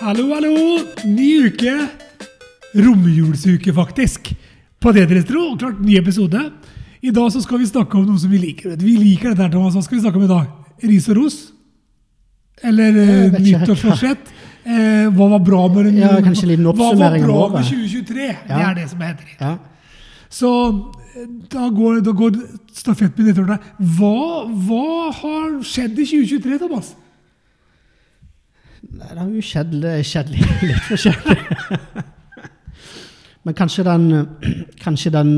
Hallo, hallo! Ny uke. Romjulsuke, faktisk. På det dere tror. Klart, ny episode. I dag så skal vi snakke om noe som vi liker. Vi liker dette her, Thomas. Hva skal vi snakke om i dag? Ris og ros? Eller eh, Jeg vet nyttårsforsett? Eh, hva var bra med den- Ja, kanskje en liten Hva var bra med 2023? Det er det som heter. Ja. Så eh, da går, da går stafettpinnen nedover deg. Hva, hva har skjedd i 2023, Thomas? Nei, Det har jo skjedd, skjedd litt, forskjellig. Men kanskje den, kanskje den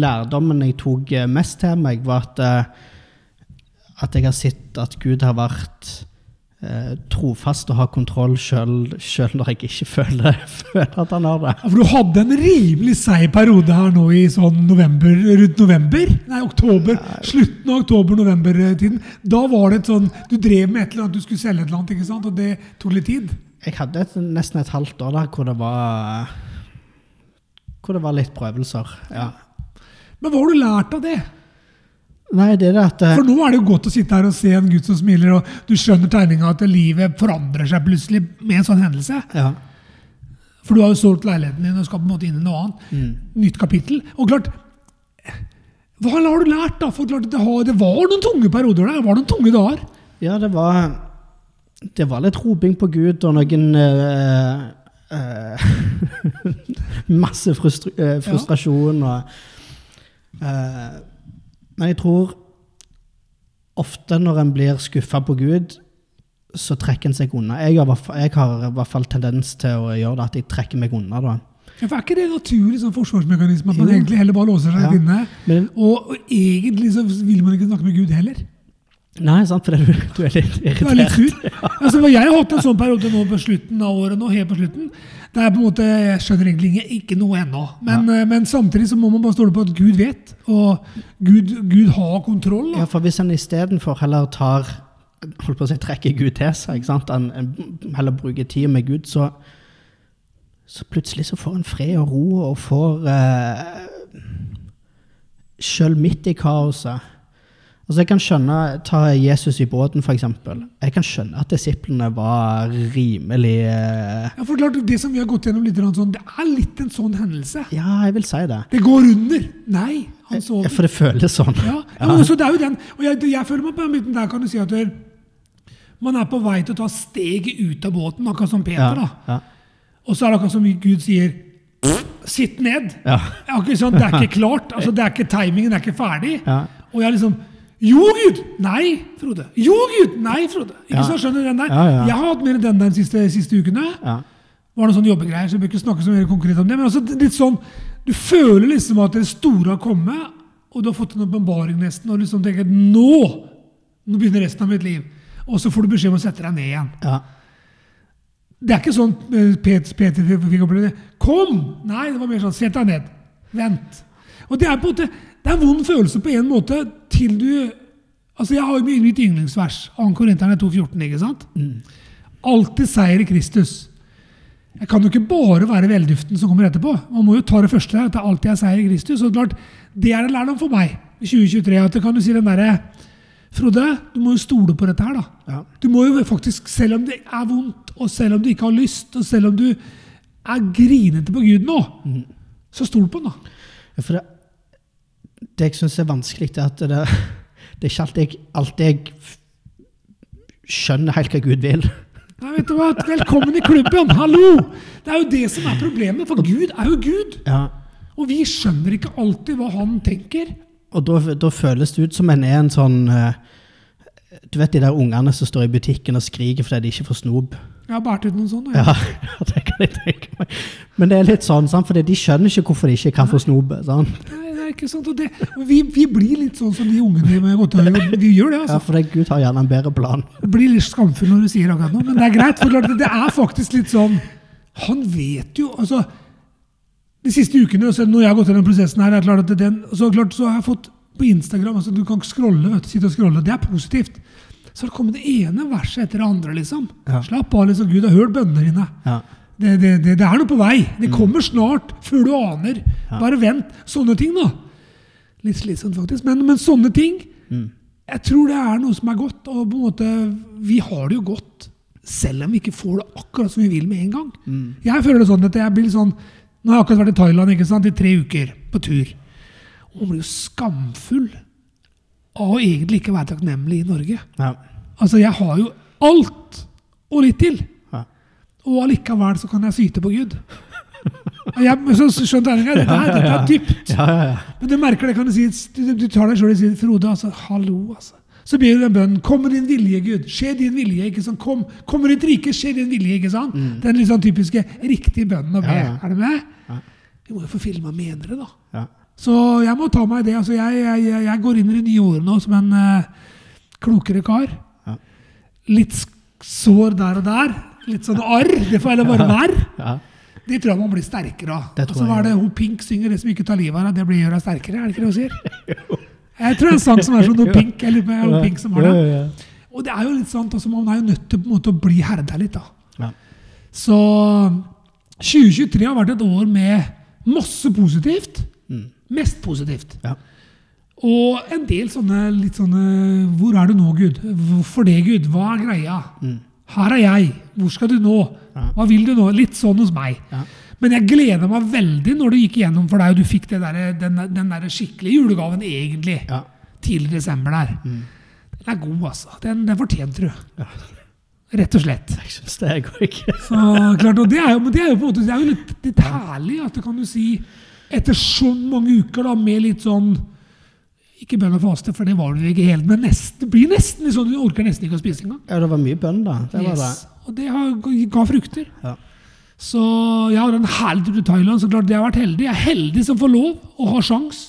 lærdommen jeg tok mest til meg, var at, eh, at jeg har sett at Gud har vært eh, trofast og har kontroll sjøl når jeg ikke føler, føler at han har det. For du hadde en rimelig seig periode her nå i sånn november, rundt november? Nei, oktober. Slutten av oktober-november-tiden. Da var det et sånn Du drev med et eller annet, du skulle selge et eller annet, ikke sant? Og det tok litt tid? Jeg hadde et, nesten et halvt år der hvor det var hvor det var litt prøvelser. ja. Men hva har du lært av det? Nei, det er at eh, For nå er det jo godt å sitte her og se en gutt som smiler, og du skjønner tegninga at livet forandrer seg plutselig med en sånn hendelse. ja. For du har jo solgt leiligheten din og skal på en måte inn i noe annet. Mm. Nytt kapittel. Og klart Hva har du lært, da? For klart, det, var noen tunge perioder der. Det var noen tunge dager. Ja, det var Det var litt roping på Gud og noen eh, øh, Masse frustru, øh, frustrasjon og Men jeg tror ofte når en blir skuffa på Gud, så trekker en seg unna. Jeg har, i hvert fall- jeg har i hvert fall tendens til å gjøre det, at jeg trekker meg unna. da. Ja, for Er ikke det en naturlig sånn forsvarsmekanisme? At man egentlig heller bare låser seg Ja. inne? Og, og egentlig så vil man ikke snakke med Gud heller. Nei, sant, for du, du er litt Du er litt irritert. Ja. Altså, jeg har hatt en sånn periode nå på slutten av året, nå, helt på slutten. Det er på en måte, Jeg skjønner egentlig ikke, noe ennå. Men, ja. men samtidig så må man bare stole på at Gud vet. Og Gud, Gud har kontroll. Ja, for hvis en istedenfor heller tar holdt på å si, trekker Gud til seg, ikke sant? En, en heller bruker tid med Gud, så, så plutselig så får en fred og ro, og får eh, Selv midt i kaoset Altså Jeg kan skjønne Ta Jesus i båten, f.eks. Jeg kan skjønne at disiplene var rimelig eh, Ja, for klart, Det som vi har gått gjennom litt, sånn, det er litt en sånn hendelse. Ja, jeg vil si det. Det går under. Nei, han så sover. For det føles sånn. Ja, ja. Men også, det er jo den, og jeg, jeg føler meg på den biten der kan du si at man er på vei til å ta steget ut av båten, akkurat som Peter. Ja, da. ja, Og så er det akkurat som Gud sier Sitt ned! ja, Akkurat sånn. Det er ikke klart. altså Det er ikke timingen, det er ikke ferdig. ja. Og jeg liksom Jo, Gud! Nei, Frode. Jo, Gud! Nei, Frode. Ikke Ja. så skjønner den der? Ja, ja. Jeg har hatt mer den der de siste, siste ukene. ja. var noen sånne jobbegreier, så jeg bør ikke snakke så mer konkret om det. Men altså, litt sånn, du føler liksom at det store har kommet, og du har fått en åpenbaring nesten, og liksom tenker nå, nå begynner resten av mitt liv. Og så får du beskjed om å sette deg ned igjen. ja. Det er ikke sånn Peter Pet- Peter fikk oppleve det. Kom! Nei, det var mer sånn sett deg ned. Vent. Og det er på en måte, det er en vond følelse på en måte til du Altså, Jeg har jo mitt yndlingsvers, 2. Korinterne 2,14, ikke sant? Alltid seier i Kristus. Jeg kan jo ikke bare være velduften som kommer etterpå. Man må jo ta det første, at det alltid er seier i Kristus. Og klart, Det er en lærdom for meg i 2023. at det kan du si den derre Frode, du må jo stole på dette her, da. ja. Du må jo faktisk, selv om det er vondt, og selv om du ikke har lyst, og selv om du er grinete på Gud nå, så stol på den, da. For det, det jeg syns er vanskelig, er at det, det er ikke alltid jeg, alltid jeg skjønner helt hva Gud vil. Nei, vet du hva? Velkommen i klubben! Hallo! Det er jo det som er problemet, for Gud er jo Gud. Ja. Og vi skjønner ikke alltid hva han tenker. Og da, da føles det ut som en er en sånn eh, Du vet de der ungene som står i butikken og skriker fordi de ikke får snop? Jeg har båret ut noen sånne. Ja. Ja, ja, det kan jeg tenke meg. Men det er litt sånn, sant? for de skjønner ikke hvorfor de ikke kan få snop. Sant? Nei, ikke sant. Det, vi, vi blir litt sånn som de ungene med godteri. Vi gjør det, Ja, altså. for det, Gud har gjerne en bedre plan. Det blir litt skamfull når du sier akkurat noe, men det er greit. For det er faktisk litt sånn Han vet jo altså De siste ukene, altså, når jeg har gått gjennom prosessen her, er klart den, så, klart, så har jeg fått på Instagram altså Du kan scrolle, vet du, sitte og scrolle. Det er positivt. Så har det kommet det ene verset etter det andre, liksom. Ja. Slapp av, liksom. Gud har hørt bønnene dine. Ja. Det, det, det, det er noe på vei. Det kommer snart, før du aner. Ja. Bare vent. Sånne ting, da. Litt slitsomt, faktisk. Men, men sånne ting Mm. Jeg tror det er noe som er godt. Og på en måte, vi har det jo godt selv om vi ikke får det akkurat som vi vil med en gang. Jeg føler det sånn at jeg blir sånn Nå har jeg akkurat vært i Thailand ikke sant, i tre uker på tur. Og blir jo skamfull av å egentlig ikke være takknemlig i Norge. Ja. Altså, jeg har jo alt og litt til. Og allikevel så kan jeg syte på Gud. Jeg, så skjønte jeg dette, her- dette er dypt. Ja, ja, ja. Men du merker det, kan du si. Du, du tar deg sjøl og sier Frode, altså, hallo, altså. Så blir det en bønn. Kom med din vilje, Gud. Skje din vilje. ikke sant? Kom, kom med ditt rike, skje din vilje. ikke sant? Den litt sånn typiske riktige bønnen å be. Mm. Er du med? Vi må jo få filma menere, da. ja. Så jeg må ta meg i det. altså Jeg, jeg, jeg- går inn i de nye året nå som en uh, klokere kar. Ja. Litt sår der og der. Litt sånn arr. Det får heller bare være. ja. Det tror jeg man blir sterkere av. Og så var det også. hun Pink synger 'Det som ikke tar livet av deg, det blir gjør deg sterkere'. Er det ikke det hun sier? Jeg tror det er en sang som er sånn noe Pink, eller er hun Pink som har det. Og det er jo litt sant, altså man er jo nødt til på en måte å bli herda litt, da. Så 2023 har vært et år med masse positivt. Mest positivt. Ja. Og en del sånne litt sånne Hvor er du nå, Gud? Hvorfor det, Gud? Hva er greia? Her er jeg. Hvor skal du nå? Hva vil du nå? Litt sånn hos meg. Ja. Men jeg gleder meg veldig når det gikk igjennom for deg, og du fikk det der, den, den der skikkelige julegaven egentlig. Ja. Tidlig i desember der. Den er god, altså. Den, den fortjente du. Rett og slett. Jeg syns det, går ikke. Så klart, og det er jo, men det er jo på en måte det er jo litt, litt herlig at det kan du si etter så mange uker da, med litt sånn Ikke bønn og faste, for det var det ikke helt, men nesten, det blir nesten sånn du orker nesten ikke å spise engang. Ja, det var mye bønn, da. Det var det. Yes. Og det har, ga frukter. Ja. Så jeg har en herlig tur til Thailand. så klart det har vært heldig. Jeg er heldig som får lov og har sjans.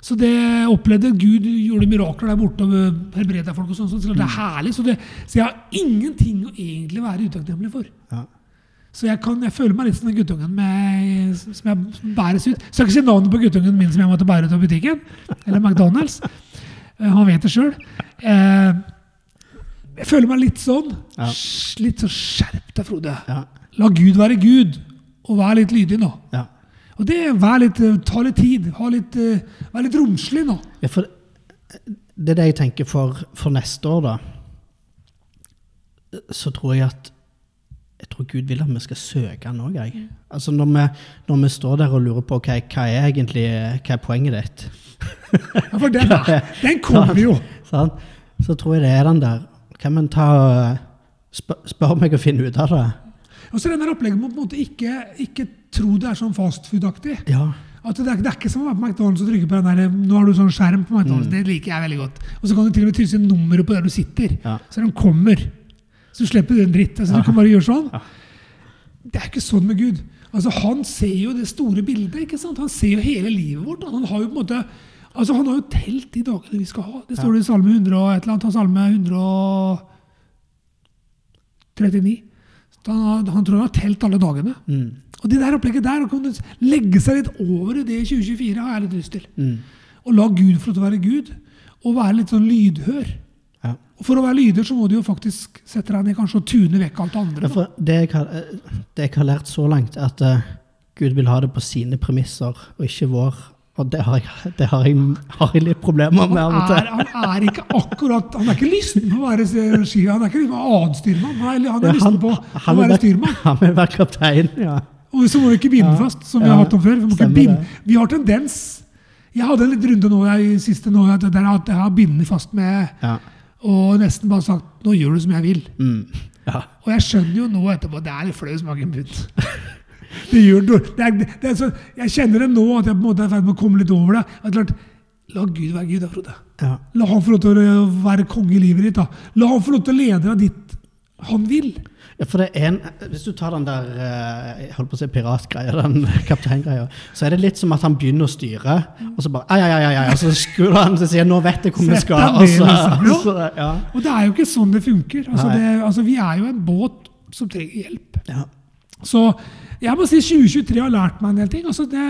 Så det jeg opplevde Gud gjorde mirakler der borte og helbreda folk. og sånn, så det er herlig. Så, det, så jeg har ingenting å egentlig være utakknemlig for. Ja. Så jeg, kan, jeg føler meg litt som den guttungen med, som jeg som bæres ut. Skal ikke si navnet på guttungen min som jeg måtte bære ut av butikken. Eller McDonald's. Eh, Han vet det sjøl. Jeg føler meg litt sånn. Ja. Litt sånn skjerp deg, Frode. Ja. La Gud være Gud, og vær litt lydig nå. Ja. Og det vær litt, eh, Ta litt tid. Ha litt, eh, vær litt romslig nå. Ja, for det er det jeg tenker for, for neste år, da. Så tror jeg at Jeg tror Gud vil at vi skal søke Han òg, Mm. Altså når vi, når vi står der og lurer på hva, hva er egentlig hva er poenget ditt, Ja, for den, den kommer jo. Sånn, så tror jeg det er den der Kan man ta spør, spør meg å finne ut av det? Og så den der opplegget med å ikke, ikke tro det er sånn fastfood-aktig. Ja. At det, er, det er ikke som å være på McDonald's og trykke på den der Nå har du sånn skjerm på McDonald's. Mm. Det liker jeg veldig godt. Og så kan du til og med krysse nummeret på der du sitter. Ja. Så de kommer. Så slipper du en dritt. Altså, Du kan bare gjøre sånn. Det er ikke sånn med Gud. Altså, Han ser jo det store bildet. ikke sant? Han ser jo hele livet vårt. Han har jo på en måte Altså, han har jo telt de dagene vi skal ha. Det står det i Salme 100 og et eller annet. Salme 139. Han, han tror han har telt alle dagene. Mm. Og det der opplegget der, å kunne legge seg litt over i det i 2024, har jeg litt lyst til. Mm. Og la Gud få lov til å være Gud, og være litt sånn lydhør. Ja. Og for å være lyder så må du jo faktisk sette deg ned kanskje og tune vekk alt andre. Ja, det jeg, har, eh, det jeg har lært så langt, at uh, Gud vil ha det på sine premisser, og ikke vår. Og det har jeg, det har jeg, har jeg litt problemer med Han er, han er ikke akkurat Han er ikke lysten på å være ski, han er ikke liksom annenstyrmann. Han er, han Ja, er lysten på å være styrmann. Han vil være kaptein, ja. Og så må vi ikke binde Ja. fast, som vi har hatt om før. Vi, vi har tendens Jeg hadde en litt runde nå jeg, i siste nå, der jeg har bindet fast med ja. Og nesten bare sagt 'nå gjør du som jeg vil'. Mm. ja. Og jeg skjønner jo nå etterpå det er litt flau smak i munnen. Det gjør det, det, er, det er så, jeg kjenner det nå, at jeg på en måte er i ferd med å komme litt over det. At klart, La Gud være Gud, da, Frode. ja. La han få lov til å være konge i livet ditt. da. La han få lov til å lede deg dit han vil. Ja, for det er en, Hvis du tar den der eh, jeg holdt på å si piratgreia, den kapteingreia, så er det litt som at han begynner å styre, og så bare ai, ai, ai, ai, og så skrur han til siden 'Nå vet jeg hvor vi skal'. Og så, og, så, ja. Og det er jo ikke sånn det funker. Altså, det, altså, vi er jo en båt som trenger hjelp. Ja. Så jeg må si 2023 har lært meg en del ting. Altså, det,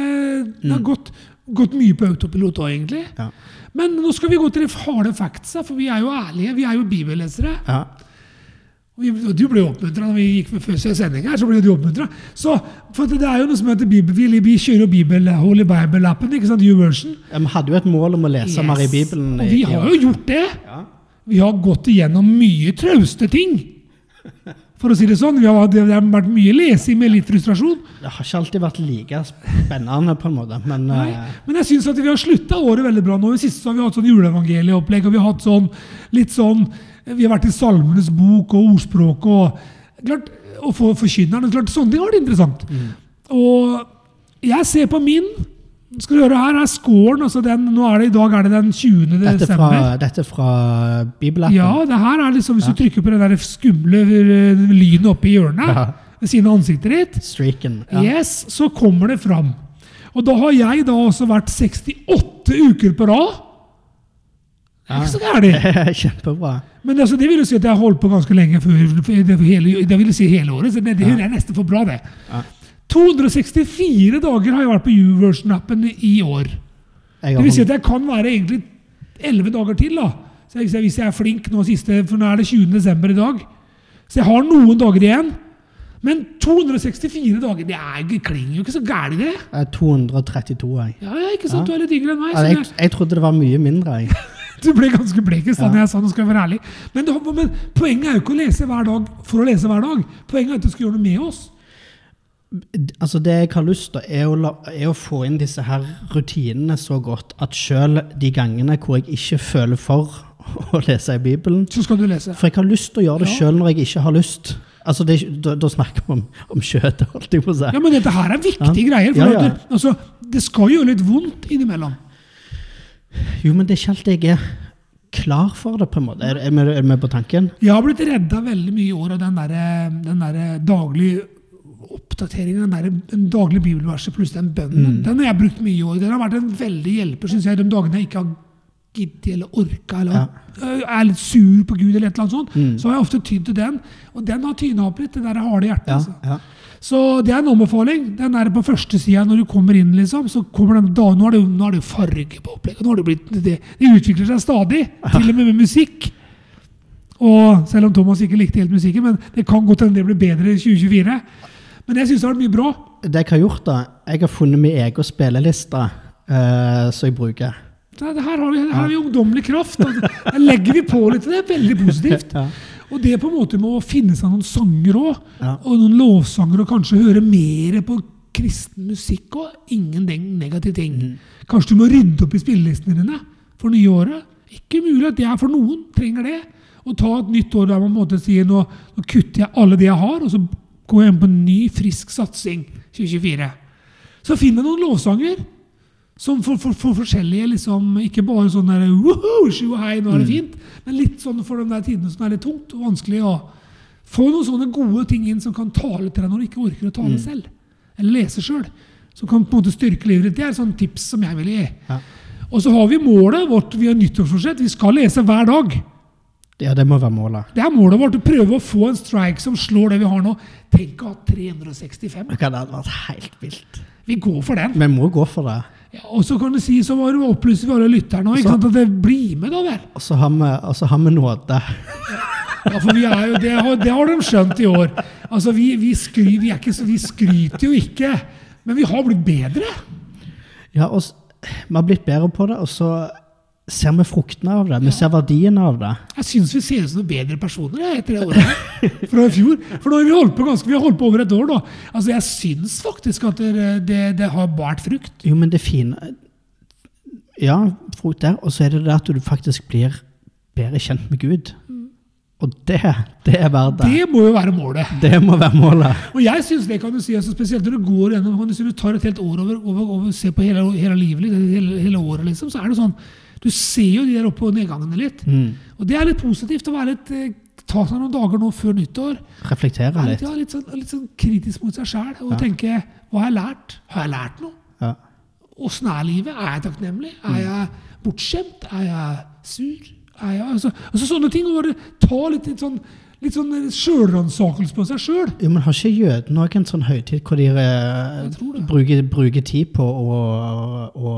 det har gått, gått mye på autopilot òg, egentlig. Mm. Ja. Men nå skal vi gå til de harde factsa, for vi er jo ærlige. Vi er jo bibellesere. ja. Og du ble jo oppmuntra når vi gikk før sending her. så ble du oppmuntret. Så, for det er jo noe som heter Bibel, vi, kjører jo Bibel, Holy Bible-appen, ikke sant? YouVersion. Ja, Vi hadde jo et mål om å lese mer i Bibelen. Og vi har jo gjort det. Ja. Vi har gått igjennom mye trauste ting. For å si det sånn. Vi har, det har vært mye lesing med litt frustrasjon. Det har ikke alltid vært like spennende, på en måte. Men Nei, eh, men jeg syns at vi har slutta året veldig bra nå. I siste så har vi hatt sånn juleevangelieopplegg, og vi har hatt sånn litt sånn Vi har vært i Salmenes bok og ordspråk og klart, og for forkynneren. Klart, sånne ting har vært interessant. Og jeg ser på min Skal du høre, her er scoren. Altså den, er det, I dag er det den 20. dette, desember. fra, dette fra bibelappen. Ja, det her er liksom hvis du trykker på den der skumle eh, lynet oppe i hjørnet Ja. ved siden av ansiktet ditt, Streaken. Ja. yes, så kommer det fram. Og da har jeg da også vært 68 uker på rad. Det er ikke så gærent. Kjempebra. Men altså, det vil jo si at jeg har holdt på ganske lenge før det, hele, det vil si hele året. Så det, det er nesten for bra, det. Ja. 264 dager har jeg vært på U-version-appen i år. Det vil si at jeg kan være egentlig 11 dager til. da. Jeg, hvis jeg er flink nå siste, for nå er det 20. desember i dag. Så jeg har noen dager igjen. Men 264 dager, det er, det klinger jo ikke så gærent, det. jeg er 232, jeg. Ja, ja, ikke sant? Du er litt yngre enn meg. Ja, jeg, jeg, jeg trodde det var mye mindre. Jeg. du ble ganske blek i stad da jeg sa det, skal jeg være ærlig. Men, men poenget er jo ikke å lese hver dag for å lese hver dag. Poenget er at du skal gjøre noe med oss. Altså Det jeg har lyst til, er å, la, er å få inn disse her rutinene så godt at sjøl de gangene hvor jeg ikke føler for å lese i Bibelen Så skal du lese. For jeg har lyst til å gjøre det Ja. sjøl når jeg ikke har lyst. Altså det, da, da snakker vi om, om kjøttet, holdt jeg på å si. Ja, men dette her er viktige Ja. greier. For Ja, ja. Du, altså, det skal gjøre litt vondt innimellom. Jo, men det er ikke alltid jeg er klar for det, på en måte. Er, er, er vi med på tanken? Jeg har blitt redda veldig mye i år av den der, den der daglige av den, der, den daglige bibelverset pluss den bønnen. Den har jeg brukt mye i år. Den har vært en veldig hjelper, synes jeg, de dagene jeg ikke har giddet eller orka, eller Ja. øh, er litt sur på Gud, eller et eller annet sånt. Mm. Så har jeg ofte tydd til den. Og den har tyna opp litt, det der harde hjertet. Ja, altså. ja. Så det er en ombefaling. Den er på første sida når du kommer inn. liksom, så kommer den da, Nå er det jo nå er det farge på opplegget. nå har Det blitt, det, det utvikler seg stadig, til og med med musikk. Og Selv om Thomas ikke likte helt musikken, men det kan godt hende det blir bedre i 2024. Men jeg syns det har vært mye bra. Det jeg har gjort, da Jeg har funnet min egen spilleliste uh, som jeg bruker. Det her har vi, her har vi ungdommelig kraft. og her legger vi på litt, og det er veldig positivt. Ja. Og det på en måte med å finne seg noen sanger òg, Ja. og noen lovsanger, og kanskje høre mer på kristen musikk òg. Ingen negativ negative ting. Mm. Kanskje du må rydde opp i spillelistene dine for nye året. Ikke mulig at det er for noen. Trenger det. Og ta et nytt år der man på en måte sier nå, nå kutter jeg alle det jeg har, og så går hjem på en ny, frisk satsing 2024. Så finn deg noen lovsanger som for, for, for forskjellige liksom, Ikke bare sånn der «Woho, sju og hei, nå er det fint, men litt sånn for de der tidene som er litt tungt og vanskelig. å få noen sånne gode ting inn som kan tale til deg når du ikke orker å tale selv. Eller lese sjøl. Som kan på en måte styrke livet ditt. Det er et sånt tips som jeg vil gi. Ja. Og så har vi målet vårt. Vi har nyttårsforsett. Vi skal lese hver dag. Ja, det må være målet. Det er målet vårt. Å prøve å få en strike som slår det vi har nå. Tenk å ha 365. Det hadde vært helt vilt. Vi går for den. Vi må gå for det. Ja, og så kan du si, så var det opplyser vi alle lytterne òg. At det blir med, da vel. Og så har vi, så har vi nåde. Ja, for vi er jo, det, har, det har de skjønt i år. Altså, vi, vi, skry, vi, ikke, så- vi skryter jo ikke. Men vi har blitt bedre. Ja, og vi har blitt bedre på det, og så ser vi fruktene av det. Vi ser verdien av det. Jeg syns vi ser ut som noen bedre personer jeg, etter det året fra i fjor. For nå har vi holdt på ganske, vi har holdt på over et år, da. Altså, Jeg syns faktisk at det, det, det har båret frukt. Jo, men det fine Ja, frukt der. Og så er det det at du faktisk blir bedre kjent med Gud. Og det, det er verdt det. Det må jo være målet. Det må være målet. Og jeg synes det kan du si, altså spesielt når du går gjennom, kan du si du tar et helt år over, over, over ser på hele, hele livet hele, hele året, liksom, så er det sånn Du ser jo de der oppe- og nedgangene litt. Mm. Og det er litt positivt å være litt, eh, ta seg noen dager nå før nyttår. Reflektere Være litt. litt, ja, litt, sånn, litt sånn kritisk mot seg sjæl og tenke Hva har jeg lært? Har jeg lært noe? Ja. Åssen er livet? Er jeg takknemlig? Mm. Er jeg bortskjemt? Er jeg sur? Er jeg, altså, altså Sånne ting. å bare ta litt, litt sånn Litt sånn sjølransakelse på seg sjøl. Jo, men har ikke jødene òg en sånn høytid hvor de eh, Jeg tror det. bruker, bruker tid på å, å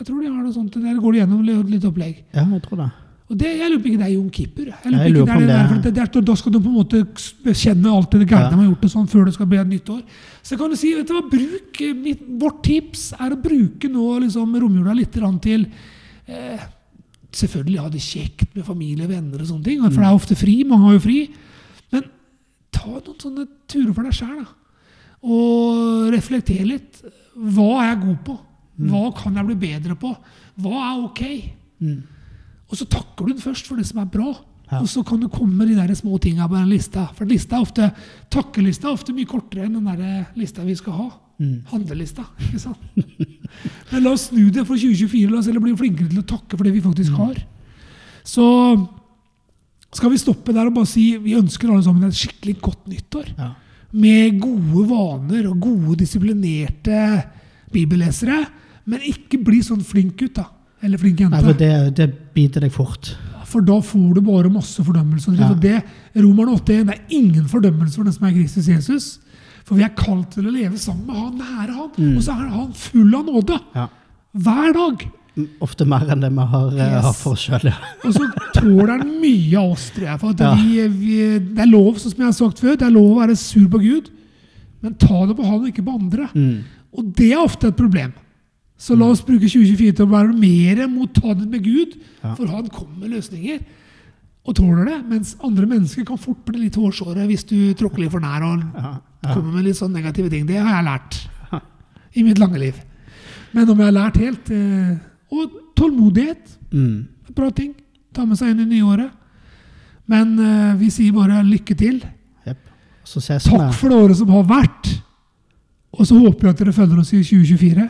Jeg tror de har noe sånt. Der går de gjennom litt, opplegg. Ja, jeg tror det. Og det, Jeg lurer på ikke det er Jon Kipper. Jeg lurer Jeg lurer ikke det er det det der, er- for det, det er, Da skal du på en måte bekjenne alt det gærne Ja. de har gjort og sånn før det skal bli et nytt år. Så kan du si, vet du hva, bruk, eh, mitt, Vårt tips er å bruke nå liksom romjula litt til eh, Selvfølgelig ha det kjekt med familie og venner, og sånne ting, for det er ofte fri. Mange har jo fri. Men ta noen sånne turer for deg sjæl. Og reflektere litt. Hva er jeg god på? Hva kan jeg bli bedre på? Hva er ok? Mm. Og så takker du den først for det som er bra. Ja. Og så kan du komme med de der små tinga på den lista. For lista er ofte, takkelista er ofte mye kortere enn den der lista vi skal ha. Mm. Handlelista. ikke sant? Men la oss snu det for 2024. La oss heller bli flinkere til å takke for det vi faktisk har. Så skal vi stoppe der og bare si vi ønsker alle sammen et skikkelig godt nyttår. Ja. Med gode vaner og gode, disiplinerte bibellesere. Men ikke bli sånn flink gutt, da. Eller flink Nei, jente. for det, det biter deg fort. For da får du bare masse fordømmelse. Ja. Det, Romerne 8.1 det er ingen fordømmelse for den som er Kristus Jesus. For vi er kalt til å leve sammen med han, nære han. Mm. Og så er han full av nåde. Ja. Hver dag. Ofte mer enn det vi har, eh, Yes. har for oss sjøl. Ja. Og så tåler han mye av oss, tror jeg. For Ja. vi, vi, det er lov, sånn som jeg har sagt før, det er lov å være sur på Gud. Men ta det på han og ikke på andre. Mm. Og det er ofte et problem. Så la oss bruke 2024 til å være mer mottagelig med Gud, for han kommer med løsninger. Og tåler det, mens andre mennesker kan fort bli litt hårsåre hvis du tråkker litt for nær og kommer med litt sånn negative ting. Det har jeg lært i mitt lange liv. Men om jeg har lært helt eh, Og tålmodighet. Mm. Bra ting. Ta med seg inn i nyåret. Men eh, vi sier bare lykke til. Yep. Så ses. Takk for det året som har vært. Og så håper jeg at dere følger oss i 2024.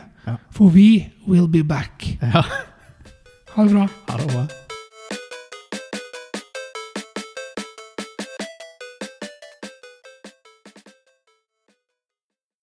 For we will be back. Ja. Ha det bra. Ha det bra.